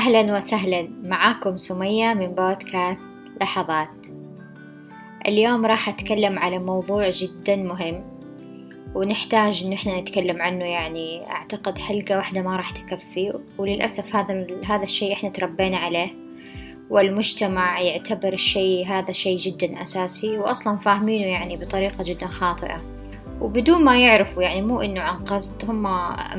أهلا وسهلا. معاكم سمية من بودكاست لحظات. اليوم راح أتكلم على موضوع جدا مهم ونحتاج إن إحنا نتكلم عنه. يعني أعتقد حلقة واحدة ما راح تكفي وللأسف هذا هذا الشيء إحنا تربينا عليه والمجتمع يعتبر الشيء هذا شيء جدا أساسي وأصلا فاهمينه يعني بطريقة جدا خاطئة. وبدون ما يعرفوا يعني مو إنه عن قصد هم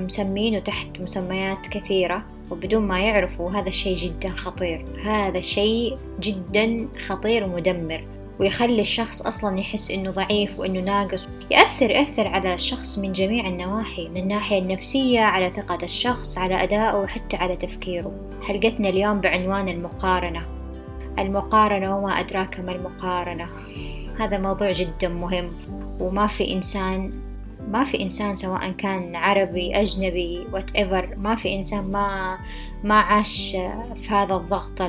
مسمينه تحت مسميات كثيرة. وبدون ما يعرفوا هذا الشيء جدا خطير. هذا الشيء جدا خطير ومدمر. ويخلي الشخص أصلا يحس إنه ضعيف وإنه ناقص. يأثر يأثر على الشخص من جميع النواحي من الناحية النفسية على ثقة الشخص على أدائه وحتى على تفكيره. حلقتنا اليوم بعنوان المقارنة. المقارنة وما أدراك ما المقارنة. هذا موضوع جدا مهم. وما في إنسان ما في إنسان سواء كان عربي أجنبي whatever ما في إنسان ما ما عاش في هذا الضغط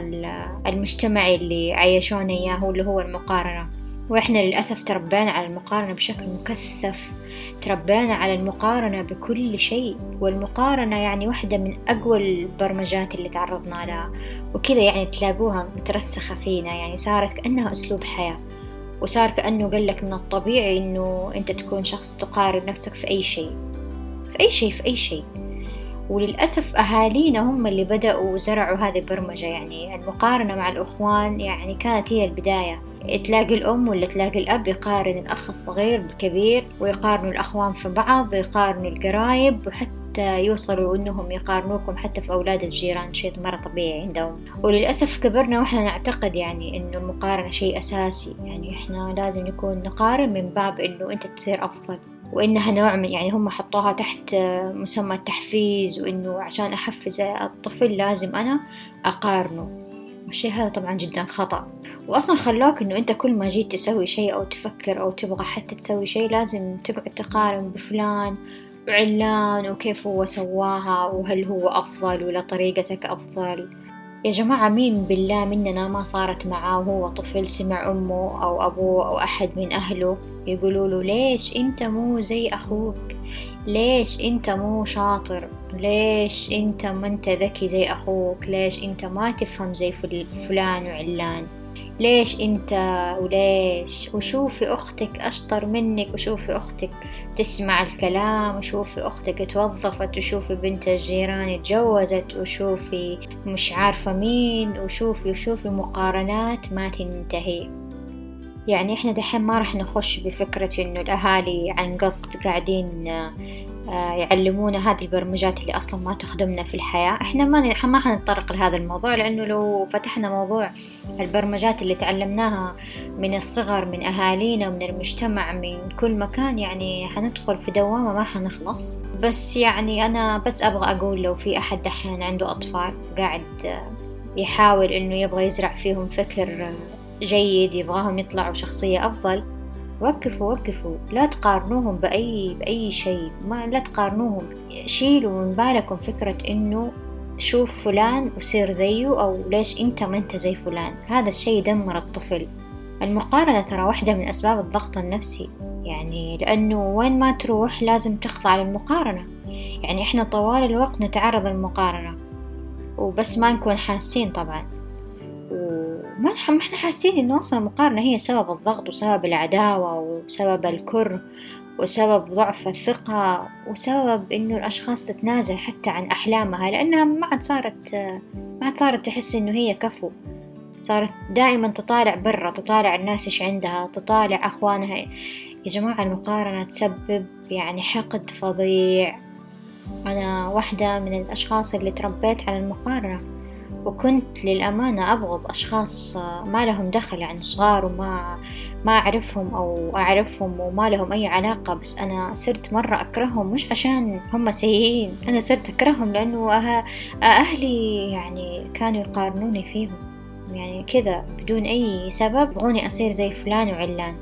المجتمعي اللي عيشونا إياه اللي هو المقارنة. وإحنا للأسف تربينا على المقارنة بشكل مكثف. تربينا على المقارنة بكل شيء. والمقارنة يعني واحدة من أقوى البرمجات اللي تعرضنا لها. وكذا يعني تلاقوها مترسخة فينا. يعني صارت كأنها أسلوب حياة. وصار كأنه قال لك من الطبيعي إنه أنت تكون شخص تقارن نفسك في أي شيء. في أي شيء في أي شيء. وللأسف أهالينا هم اللي بدأوا زرعوا هذه البرمجة. يعني المقارنة مع الأخوان يعني كانت هي البداية. تلاقي الأم ولا تلاقي الأب يقارن الأخ الصغير بالكبير ويقارنوا الأخوان في بعض ويقارنوا القرايب وحتى حتى يوصلوا إنهم يقارنوكم حتى في أولاد الجيران شيء مرة طبيعي عندهم. وللأسف كبرنا وإحنا نعتقد يعني إنه المقارنة شيء أساسي. يعني إحنا لازم نكون نقارن من باب إنه أنت تصير أفضل. وإنها نوع من يعني هم حطوها تحت مسمى التحفيز وإنه عشان أحفز الطفل لازم أنا أقارنه. والشيء هذا طبعا جدا خطأ. وأصلا خلاك إنه أنت كل ما جيت تسوي شيء أو تفكر أو تبغى حتى تسوي شيء لازم تقعد تقارن بفلان وعلان وكيف هو سواها وهل هو أفضل ولا طريقتك أفضل. يا جماعة مين بالله مننا ما صارت معاه وهو طفل سمع أمه أو أبوه أو أحد من أهله يقولوا له ليش أنت مو زي أخوك؟ ليش أنت مو شاطر؟ ليش أنت ما أنت ذكي زي أخوك؟ ليش أنت ما تفهم زي فلان وعلان؟ ليش انت وليش؟ وشوفي أختك أشطر منك وشوفي أختك تسمع الكلام وشوفي أختك توظفت وشوفي بنت الجيران تجوزت وشوفي مش عارفة مين وشوفي وشوفي مقارنات ما تنتهي. يعني إحنا دحين ما راح نخش بفكرة إنه الأهالي عن قصد قاعدين يعلمونا هذه البرمجات اللي أصلا ما تخدمنا في الحياة. إحنا ما ما حنتطرق لهذا الموضوع لأنه لو فتحنا موضوع البرمجات اللي تعلمناها من الصغر من أهالينا ومن المجتمع من كل مكان يعني حندخل في دوامة ما حنخلص. بس يعني أنا بس أبغى أقول لو في أحد دحين عنده أطفال قاعد يحاول إنه يبغى يزرع فيهم فكر جيد يبغاهم يطلعوا شخصية أفضل وقفوا وقفوا. لا تقارنوهم بأي بأي شيء. ما لا تقارنوهم. شيلوا من بالكم فكرة إنه شوف فلان وصير زيه أو ليش أنت ما أنت زي فلان. هذا الشيء يدمر الطفل. المقارنة ترى واحدة من أسباب الضغط النفسي. يعني لأنه وين ما تروح لازم تخضع للمقارنة. يعني إحنا طوال الوقت نتعرض للمقارنة. وبس ما نكون حاسين طبعا. ما إحنا حاسين إنه أصلا المقارنة هي سبب الضغط وسبب العداوة وسبب الكره وسبب ضعف الثقة وسبب إنه الأشخاص تتنازل حتى عن أحلامها. لأنها ما عاد صارت ما عاد صارت تحس إنه هي كفو. صارت دائما تطالع برا تطالع الناس إيش عندها تطالع أخوانها. يا جماعة المقارنة تسبب يعني حقد فظيع. أنا واحدة من الأشخاص اللي تربيت على المقارنة. وكنت للأمانة أبغض أشخاص ما لهم دخل يعني صغار وما ما أعرفهم أو أعرفهم وما لهم أي علاقة بس أنا صرت مرة أكرههم مش عشان هم سيئين أنا صرت أكرههم لأنه أه أهلي يعني كانوا يقارنوني فيهم. يعني كذا بدون أي سبب يبغوني أصير زي فلان وعلان.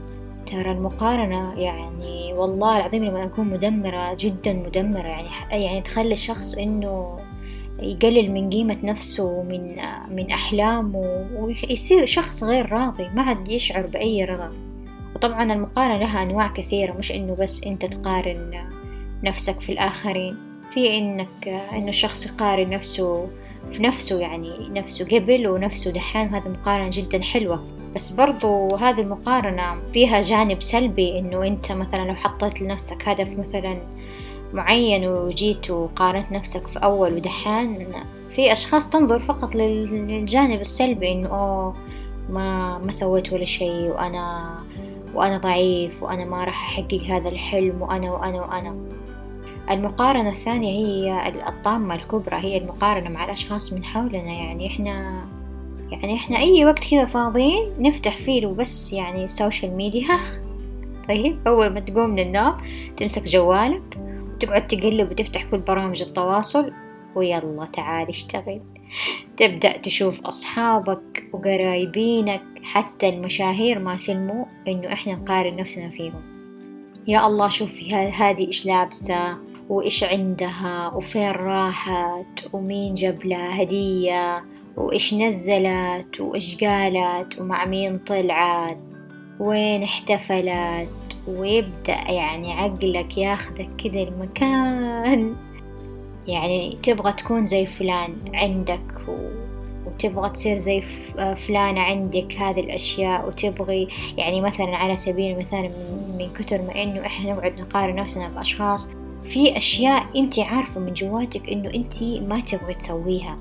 ترى المقارنة يعني والله العظيم لما أكون مدمرة جدا مدمرة يعني يعني تخلي الشخص إنه يقلل من قيمة نفسه ومن من أحلامه ويصير شخص غير راضي ما عاد يشعر بأي رضا. وطبعا المقارنة لها أنواع كثيرة مش إنه بس أنت تقارن نفسك في الآخرين في إنك إنه الشخص يقارن نفسه في نفسه يعني نفسه قبل ونفسه دحين هذه مقارنة جدا حلوة. بس برضو هذه المقارنة فيها جانب سلبي إنه أنت مثلا لو حطيت لنفسك هدف مثلا معين وجيت وقارنت نفسك في أول ودحين في أشخاص تنظر فقط للجانب السلبي إنه أوه ما ما سويت ولا شيء وأنا وأنا ضعيف وأنا ما راح أحقق هذا الحلم وأنا وأنا وأنا. المقارنة الثانية هي الطامة الكبرى هي المقارنة مع الأشخاص من حولنا. يعني إحنا يعني إحنا أي وقت كذا فاضيين نفتح فيه وبس يعني ال social media طيب أول ما تقوم من النوم تمسك جوالك. وتقعد تقلب وتفتح كل برامج التواصل. ويلا تعال اشتغل. تبدأ تشوف أصحابك وقرايبينك. حتى المشاهير ما سلموا إنه إحنا نقارن نفسنا فيهم. يا الله شوفي هذه إيش لابسة وإيش عندها وفين راحت ومين جاب لها هدية وإيش نزلت وإيش قالت ومع مين طلعت. وين احتفلت. ويبدأ يعني عقلك ياخدك كذا المكان. يعني تبغى تكون زي فلان عندك و... وتبغى تصير زي فلانة عندك هذه الأشياء وتبغي يعني مثلا على سبيل المثال من, من كتر ما إنه إحنا نقعد نقارن نفسنا بأشخاص في أشياء أنت عارفة من جواتك إنه أنت ما تبغي تسويها.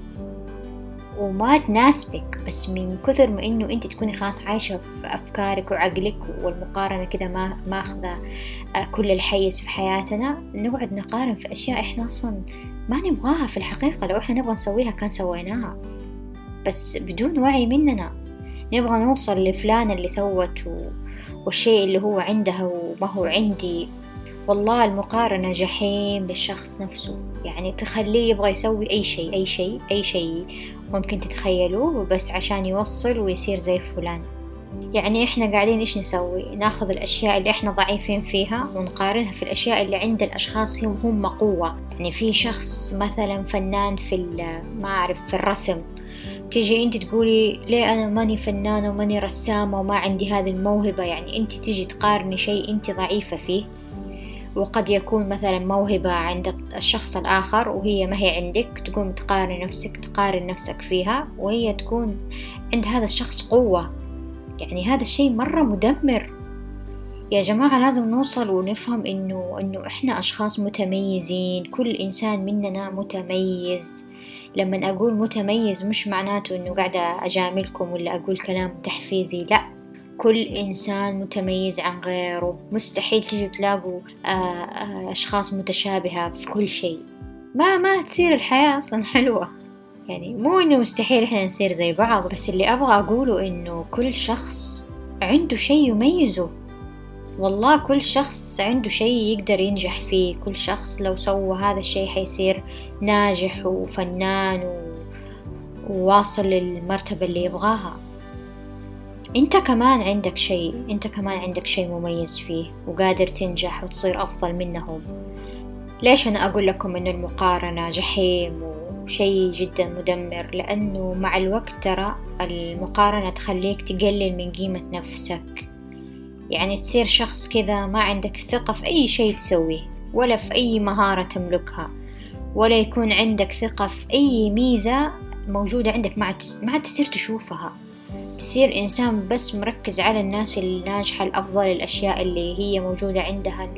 وما تناسبك بس من كثر ما إنه أنت تكوني خلاص عايشة في أفكارك وعقلك والمقارنة كذا ما ماخذة آه، كل الحيز في حياتنا نقعد نقارن في أشياء إحنا أصلا ما نبغاها في الحقيقة لو إحنا نبغى نسويها كان سويناها بس بدون وعي مننا نبغى نوصل لفلان اللي سوت. والشيء اللي هو عندها وما هو عندي والله المقارنة جحيم للشخص نفسه. يعني تخليه يبغى يسوي أي شيء أي شيء أي شيء ممكن تتخيلوه بس عشان يوصل ويصير زي فلان. يعني إحنا قاعدين إيش نسوي؟ ناخذ الأشياء اللي إحنا ضعيفين فيها ونقارنها في الأشياء اللي عند الأشخاص هم هم قوة يعني في شخص مثلا فنان في ما أعرف في الرسم. تيجي أنت تقولي ليه أنا ماني فنانة وماني رسامة وما عندي هذه الموهبة؟ يعني أنت تيجي تقارني شيء أنت ضعيفة فيه. وقد يكون مثلا موهبة عند الشخص الآخر وهي ما هي عندك تقوم تقارن نفسك تقارن نفسك فيها وهي تكون عند هذا الشخص قوة. يعني هذا الشيء مرة مدمر. يا جماعة لازم نوصل ونفهم إنه إنه إحنا أشخاص متميزين كل إنسان مننا متميز. لما أقول متميز مش معناته إنه قاعدة أجاملكم ولا أقول كلام تحفيزي لأ. كل إنسان متميز عن غيره. مستحيل تجي تلاقوا آه، آه، أشخاص متشابهة في كل شيء. ما ما تصير الحياة أصلا حلوة. يعني مو إنه مستحيل إحنا نصير زي بعض بس اللي أبغى أقوله إنه كل شخص عنده شيء يميزه. والله كل شخص عنده شيء يقدر ينجح فيه. كل شخص لو سوى هذا الشيء حيصير ناجح وفنان و... وواصل للمرتبة اللي يبغاها. انت كمان عندك شيء انت كمان عندك شيء مميز فيه وقادر تنجح وتصير أفضل منهم. ليش أنا أقول لكم إنه المقارنة جحيم وشيء جدا مدمر؟ لأنه مع الوقت ترى المقارنة تخليك تقلل من قيمة نفسك. يعني تصير شخص كذا ما عندك ثقة في أي شيء تسويه ولا في أي مهارة تملكها ولا يكون عندك ثقة في أي ميزة موجودة عندك ما عاد تصير تشوفها. تصير إنسان بس مركز على الناس الناجحة الأفضل الأشياء اللي هي موجودة عندها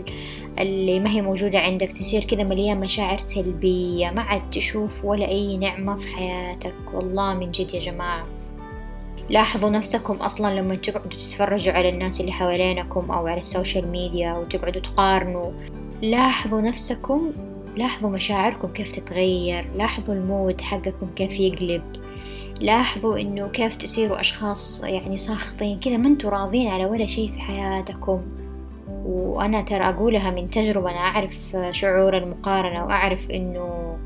اللي ما هي موجودة عندك. تصير كذا مليان مشاعر سلبية ما عاد تشوف ولا أي نعمة في حياتك. والله من جد يا جماعة. لاحظوا نفسكم أصلا لما تقعدوا تتفرجوا على الناس اللي حوالينكم أو على السوشيال ميديا وتقعدوا تقارنوا. لاحظوا نفسكم لاحظوا مشاعركم كيف تتغير. لاحظوا المود حقكم كيف يقلب. لاحظوا إنه كيف تصيروا أشخاص يعني ساخطين كذا ما أنتوا راضين على ولا شيء في حياتكم. وأنا ترى أقولها من تجربة أنا أعرف شعور المقارنة وأعرف إنه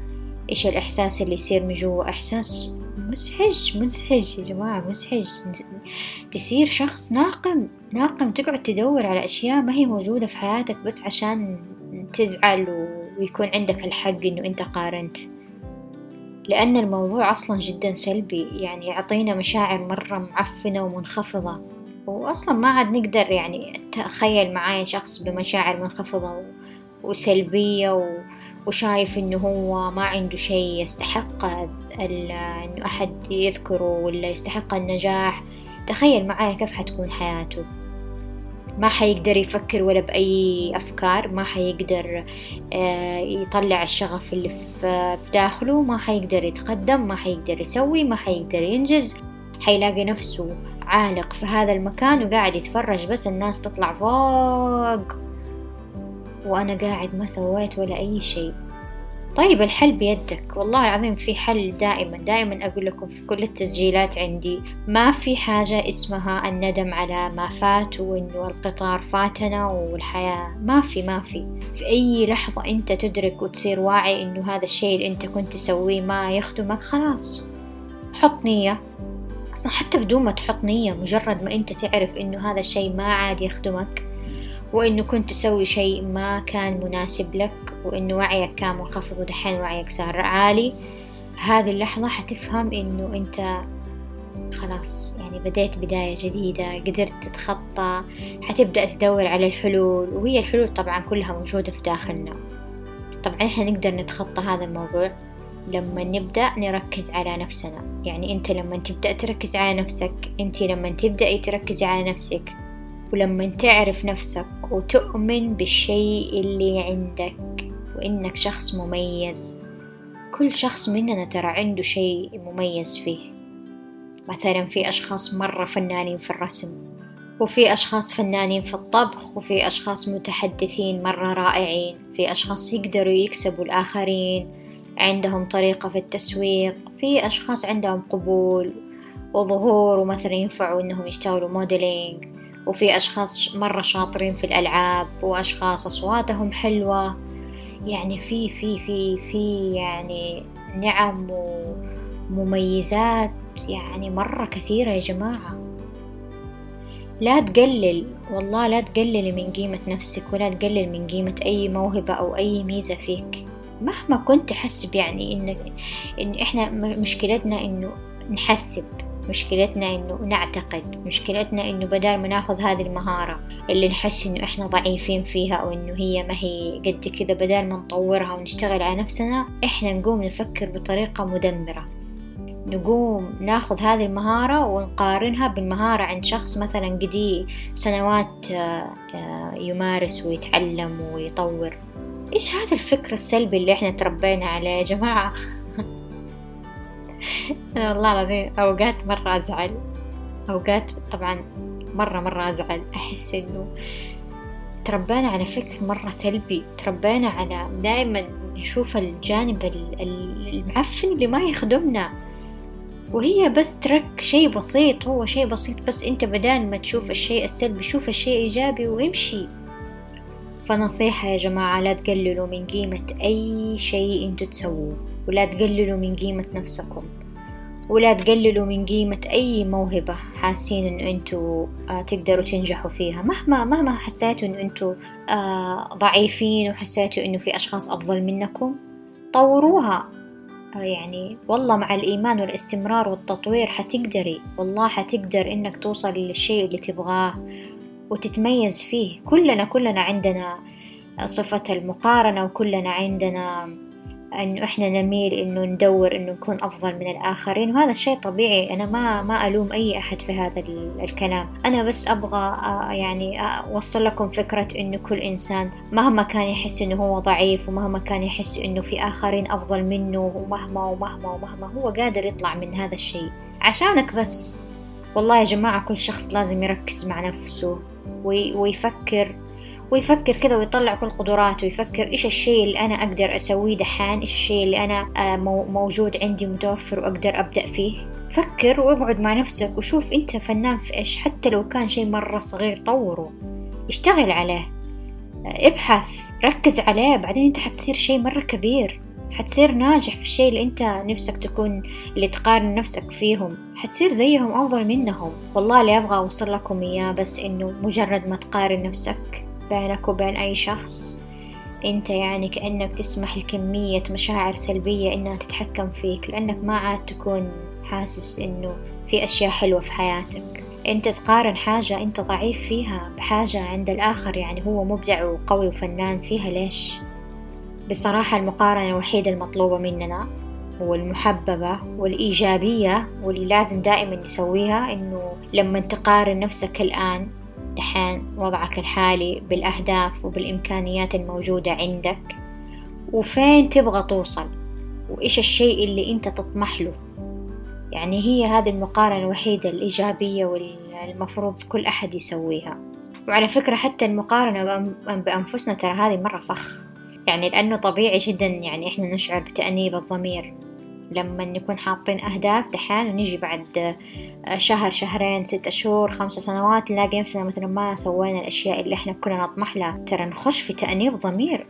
إيش الإحساس اللي يصير من جوا. إحساس مزعج مزعج يا جماعة مزعج تصير شخص ناقم ناقم تقعد تدور على أشياء ما هي موجودة في حياتك بس عشان تزعل ويكون عندك الحق إنه أنت قارنت. لأن الموضوع أصلا جدا سلبي يعني يعطينا مشاعر مرة معفنة ومنخفضة. وأصلا ما عاد نقدر يعني تخيل معايا شخص بمشاعر منخفضة وسلبية وشايف إنه هو ما عنده شيء يستحق إنه أحد يذكره ولا يستحق النجاح. تخيل معايا كيف حتكون حياته. ما حيقدر يفكر ولا بأي أفكار ما حيقدر آه، يطلع الشغف اللي في داخله ما حيقدر يتقدم ما حيقدر يسوي ما حيقدر ينجز. حيلاقي نفسه عالق في هذا المكان وقاعد يتفرج بس الناس تطلع فوق. وأنا قاعد ما سويت ولا أي شيء. طيب الحل بيدك. والله العظيم في حل دائما. دائما أقول لكم في كل التسجيلات عندي ما في حاجة اسمها الندم على ما فات وإنه القطار فاتنا والحياة. ما في ما في. في أي لحظة أنت تدرك وتصير واعي إنه هذا الشيء اللي أنت كنت تسويه ما يخدمك خلاص. حط نية. أصلا حتى بدون ما تحط نية مجرد ما أنت تعرف إنه هذا الشيء ما عاد يخدمك وإنه كنت تسوي شيء ما كان مناسب لك وإنه وعيك كان منخفض ودحين وعيك صار عالي. هذه اللحظة حتفهم إنه أنت خلاص يعني بديت بداية جديدة قدرت تتخطى حتبدأ تدور على الحلول. وهي الحلول طبعا كلها موجودة في داخلنا. طبعا إحنا نقدر نتخطى هذا الموضوع لما نبدأ نركز على نفسنا. يعني أنت لما تبدأ تركز على نفسك أنت لما تبدأي تركزي على نفسك ولما تعرف نفسك وتؤمن بالشيء اللي عندك وإنك شخص مميز. كل شخص مننا ترى عنده شيء مميز فيه. مثلا في أشخاص مرة فنانين في الرسم وفي أشخاص فنانين في الطبخ وفي أشخاص متحدثين مرة رائعين. في أشخاص يقدروا يكسبوا الآخرين عندهم طريقة في التسويق. في أشخاص عندهم قبول وظهور ومثلا ينفعوا إنهم يشتغلوا موديلينج وفي أشخاص مرة شاطرين في الألعاب وأشخاص أصواتهم حلوة. يعني في في في في يعني نعم ومميزات يعني مرة كثيرة يا جماعة. لا تقلل والله لا تقلل من قيمة نفسك ولا تقلل من قيمة أي موهبة أو أي ميزة فيك. مهما كنت تحسب يعني إن إن إحنا مشكلتنا إنه نحسب. مشكلتنا إنه نعتقد مشكلتنا إنه بدال ما ناخذ هذه المهارة اللي نحس إنه إحنا ضعيفين فيها أو إنه هي ما هي قد كذا بدال ما نطورها ونشتغل على نفسنا إحنا نقوم نفكر بطريقة مدمرة. نقوم ناخذ هذه المهارة ونقارنها بالمهارة عند شخص مثلا قدي سنوات آه، آه، يمارس ويتعلم ويطور. إيش هذا الفكر السلبي اللي إحنا تربينا عليه يا جماعة؟ أنا والله العظيم أوقات مرة أزعل. أوقات طبعا مرة مرة أزعل. أحس إنه تربينا على فكر مرة سلبي. تربينا على دائما نشوف الجانب المعفن اللي ما يخدمنا. وهي بس ترك شيء بسيط هو شيء بسيط بس أنت بدال ما تشوف الشيء السلبي شوف الشيء إيجابي وامشي. فنصيحة يا جماعة لا تقللوا من قيمة أي شيء أنتوا تسووه ولا تقللوا من قيمة نفسكم ولا تقللوا من قيمة أي موهبة حاسين إنه أنتوا آه تقدروا تنجحوا فيها. مهما مهما حسيتوا إنه أنتوا آه ضعيفين وحسيتوا إنه في أشخاص أفضل منكم طوروها. آه يعني والله مع الإيمان والاستمرار والتطوير حتقدري والله حتقدر إنك توصل للشيء اللي تبغاه. وتتميز فيه. كلنا كلنا عندنا صفة المقارنة وكلنا عندنا انه إحنا نميل إنه ندور إنه نكون أفضل من الآخرين وهذا شيء طبيعي. أنا ما ما ألوم أي أحد في هذا الكلام. أنا بس أبغى يعني أوصل لكم فكرة انه كل إنسان مهما كان يحس إنه هو ضعيف ومهما كان يحس إنه في آخرين أفضل منه ومهما ومهما ومهما هو قادر يطلع من هذا الشيء. عشانك بس. والله يا جماعة كل شخص لازم يركز مع نفسه ويفكر ويفكر كذا ويطلع كل قدراته ويفكر إيش الشيء اللي أنا أقدر أسويه دحين إيش الشيء اللي أنا آه، موجود عندي متوفر وأقدر أبدأ فيه. فكر واقعد مع نفسك وشوف أنت فنان في إيش حتى لو كان شيء مرة صغير طوره. اشتغل عليه. آه، ابحث ركز عليه بعدين أنت حتصير شيء مرة كبير. حتصير ناجح في الشيء اللي أنت نفسك تكون اللي تقارن نفسك فيهم. حتصير زيهم أفضل منهم. والله اللي أبغى أوصل لكم إياه بس إنه مجرد ما تقارن نفسك بينك وبين أي شخص أنت يعني كأنك تسمح لكمية مشاعر سلبية إنها تتحكم فيك لأنك ما عاد تكون حاسس إنه في أشياء حلوة في حياتك. أنت تقارن حاجة أنت ضعيف فيها بحاجة عند الآخر يعني هو مبدع وقوي وفنان فيها ليش؟ بصراحة المقارنة الوحيدة المطلوبة مننا والمحببة والإيجابية واللي لازم دائما نسويها إنه لما تقارن نفسك الآن دحين وضعك الحالي بالأهداف وبالإمكانيات الموجودة عندك وفين تبغى توصل؟ وإيش الشيء اللي أنت تطمح له؟ يعني هي هذه المقارنة الوحيدة الإيجابية والمفروض كل أحد يسويها. وعلى فكرة حتى المقارنة بأنفسنا ترى هذه مرة فخ. يعني لأنه طبيعي جدا يعني إحنا نشعر بتأنيب الضمير. لما نكون حاطين أهداف دحين ونجي بعد شهر شهرين ستة شهور خمسة سنوات نلاقي نفسنا مثلا ما سوينا الأشياء اللي إحنا كنا نطمح لها. ترى نخش في تأنيب ضمير.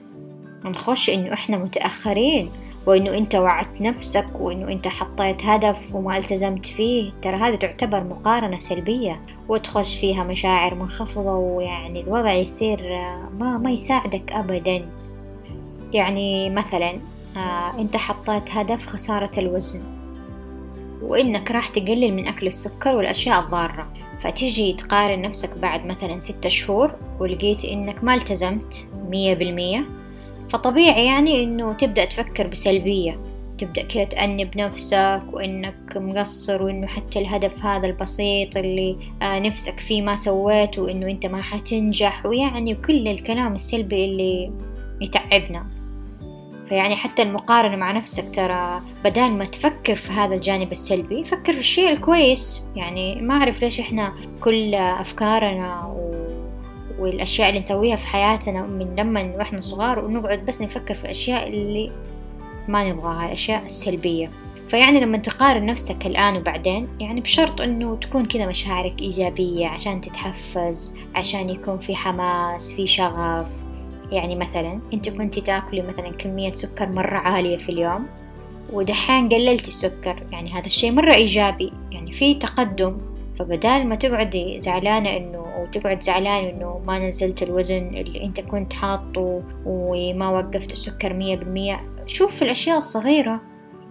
نخش إنه إحنا متأخرين وإنه أنت وعدت نفسك وإنه أنت حطيت هدف وما التزمت فيه. ترى هذه تعتبر مقارنة سلبية وتخش فيها مشاعر منخفضة ويعني الوضع يصير ما ما يساعدك أبدا. يعني مثلا آه أنت حطيت هدف خسارة الوزن وإنك راح تقلل من أكل السكر والأشياء الضارة فتيجي تقارن نفسك بعد مثلا ستة شهور ولقيت إنك ما التزمت مية بالمية فطبيعي يعني إنه تبدأ تفكر بسلبية تبدأ كذا تأنب نفسك وإنك مقصر وإنه حتى الهدف هذا البسيط اللي آه نفسك فيه ما سويته وإنه أنت ما حتنجح ويعني كل الكلام السلبي اللي يتعبنا. فيعني حتى المقارنة مع نفسك ترى بدال ما تفكر في هذا الجانب السلبي فكر في الشيء الكويس. يعني ما أعرف ليش إحنا كل أفكارنا و... والأشياء اللي نسويها في حياتنا من لما وإحنا صغار ونقعد بس نفكر في الأشياء اللي ما نبغاها الأشياء السلبية. فيعني لما تقارن نفسك الآن وبعدين يعني بشرط أنه تكون كذا مشاعرك إيجابية عشان تتحفز عشان يكون في حماس في شغف. يعني مثلا أنت كنتي تأكلي مثلا كمية سكر مرة عالية في اليوم ودحين قللتي السكر يعني هذا الشيء مرة إيجابي يعني في تقدم. فبدال ما تقعدي زعلانة إنه أو تقعد زعلان إنه ما نزلت الوزن اللي أنت كنت حاطه وما وقفت السكر مية بالمية شوف الأشياء الصغيرة.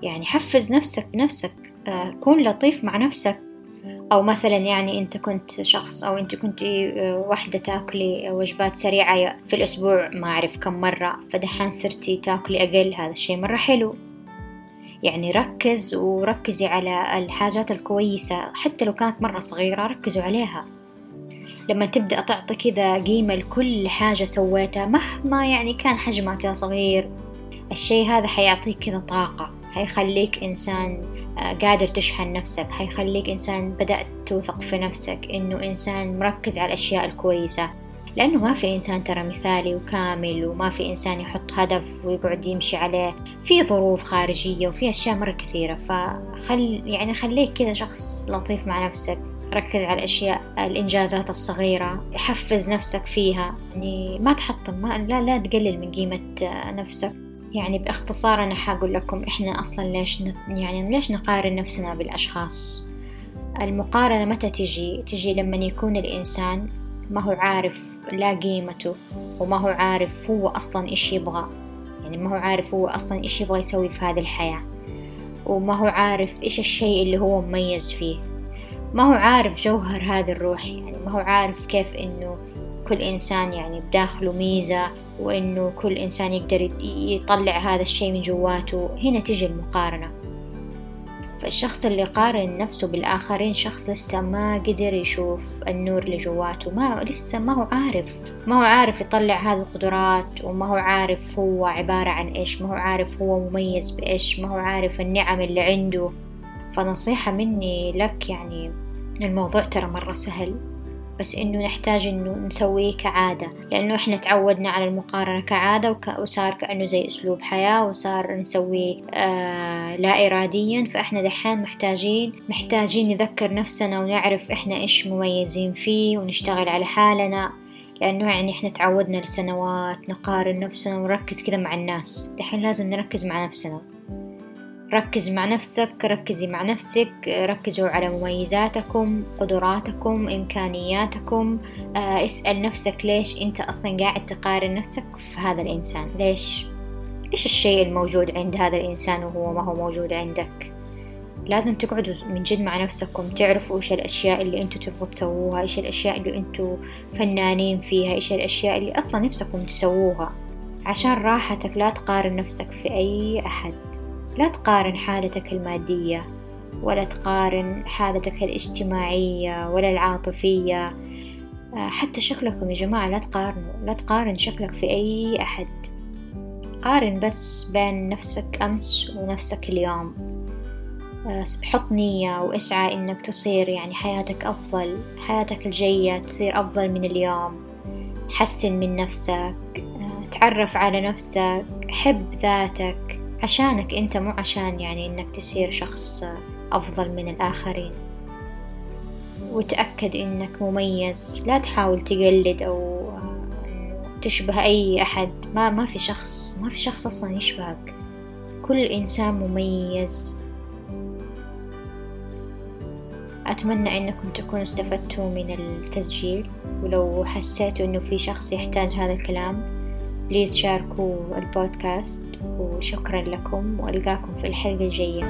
يعني حفز نفسك بنفسك آه، كون لطيف مع نفسك. أو مثلا يعني أنت كنت شخص أو أنت كنت آه، واحدة تاكلي وجبات سريعة في الأسبوع ما أعرف كم مرة فدحين صرتي تاكلي أقل هذا الشيء مرة حلو. يعني ركز وركزي على الحاجات الكويسة حتى لو كانت مرة صغيرة ركزوا عليها. لما تبدأ تعطي كذا قيمة لكل حاجة سويتها مهما يعني كان حجمها كذا صغير الشي هذا حيعطيك كذا طاقة حيخليك إنسان قادر تشحن نفسك. حيخليك إنسان بدأت توثق في نفسك إنه إنسان مركز على الأشياء الكويسة. لأنه ما في إنسان ترى مثالي وكامل وما في إنسان يحط هدف ويقعد يمشي عليه. في ظروف خارجية وفي أشياء مرة كثيرة. فخل يعني خليك كذا شخص لطيف مع نفسك. ركز على الأشياء الإنجازات الصغيرة حفز نفسك فيها. يعني ما تحطم ما لا لا تقلل من قيمة نفسك. يعني باختصار أنا حقول لكم إحنا أصلا ليش نت... يعني ليش نقارن نفسنا بالأشخاص؟ المقارنة متى تجي؟ تجي لما يكون الإنسان ما هو عارف لا قيمته وما هو عارف هو أصلا إيش يبغى يعني ما هو عارف هو أصلا إيش يبغى يسوي في هذه الحياة وما هو عارف إيش الشيء اللي هو مميز فيه ما هو عارف جوهر هذه الروح يعني ما هو عارف كيف إنه كل إنسان يعني بداخله ميزة وإنه كل إنسان يقدر يطلع هذا الشيء من جواته. هنا تجي المقارنة. فالشخص اللي قارن نفسه بالآخرين شخص لسه ما قدر يشوف النور اللي جواته. ما لسه ما هو عارف. ما هو عارف يطلع هذه القدرات وما هو عارف هو عبارة عن إيش. ما هو عارف هو مميز بإيش. ما هو عارف النعم اللي عنده. فنصيحة مني لك يعني الموضوع ترى مرة سهل. بس إنه نحتاج إنه نسويه كعادة. لأنه إحنا تعودنا على المقارنة كعادة وك... وصار كأنه زي أسلوب حياة وصار نسويه آه لا إراديا. فإحنا دحين محتاجين محتاجين نذكر نفسنا ونعرف إحنا إيش مميزين فيه ونشتغل على حالنا. لأنه يعني إحنا تعودنا لسنوات نقارن نفسنا ونركز كذا مع الناس. دحين لازم نركز مع نفسنا. ركز مع نفسك ركزي مع نفسك ركزوا على مميزاتكم قدراتكم إمكانياتكم. آه، اسأل نفسك ليش أنت أصلا قاعد تقارن نفسك في هذا الإنسان؟ ليش؟ إيش الشيء الموجود عند هذا الإنسان وهو ما هو موجود عندك؟ لازم تقعدوا من جد مع نفسكم تعرفوا إيش الأشياء اللي أنتوا تبغوا تسووها إيش الأشياء اللي أنتوا فنانين فيها إيش الأشياء اللي أصلا نفسكم تسووها. عشان راحتك لا تقارن نفسك في أي أحد. لا تقارن حالتك المادية ولا تقارن حالتك الاجتماعية ولا العاطفية. آه، حتى شكلكم يا جماعة لا تقارنوا لا تقارن شكلك في أي أحد. قارن بس بين نفسك أمس ونفسك اليوم. آه، حط نية واسعى إنك تصير يعني حياتك أفضل حياتك الجاية تصير أفضل من اليوم. حسن من نفسك آه، تعرف على نفسك حب ذاتك. عشانك أنت مو عشان يعني إنك تصير شخص أفضل من الآخرين. وتأكد إنك مميز. لا تحاول تقلد أو تشبه أي أحد. ما ما في شخص ما في شخص أصلا يشبهك. كل إنسان مميز. أتمنى أنكم تكونوا استفدتوا من التسجيل. ولو حسيتوا أنه في شخص يحتاج هذا الكلام بليز شاركوا البودكاست. وشكرا لكم وألقاكم في الحلقة الجاية.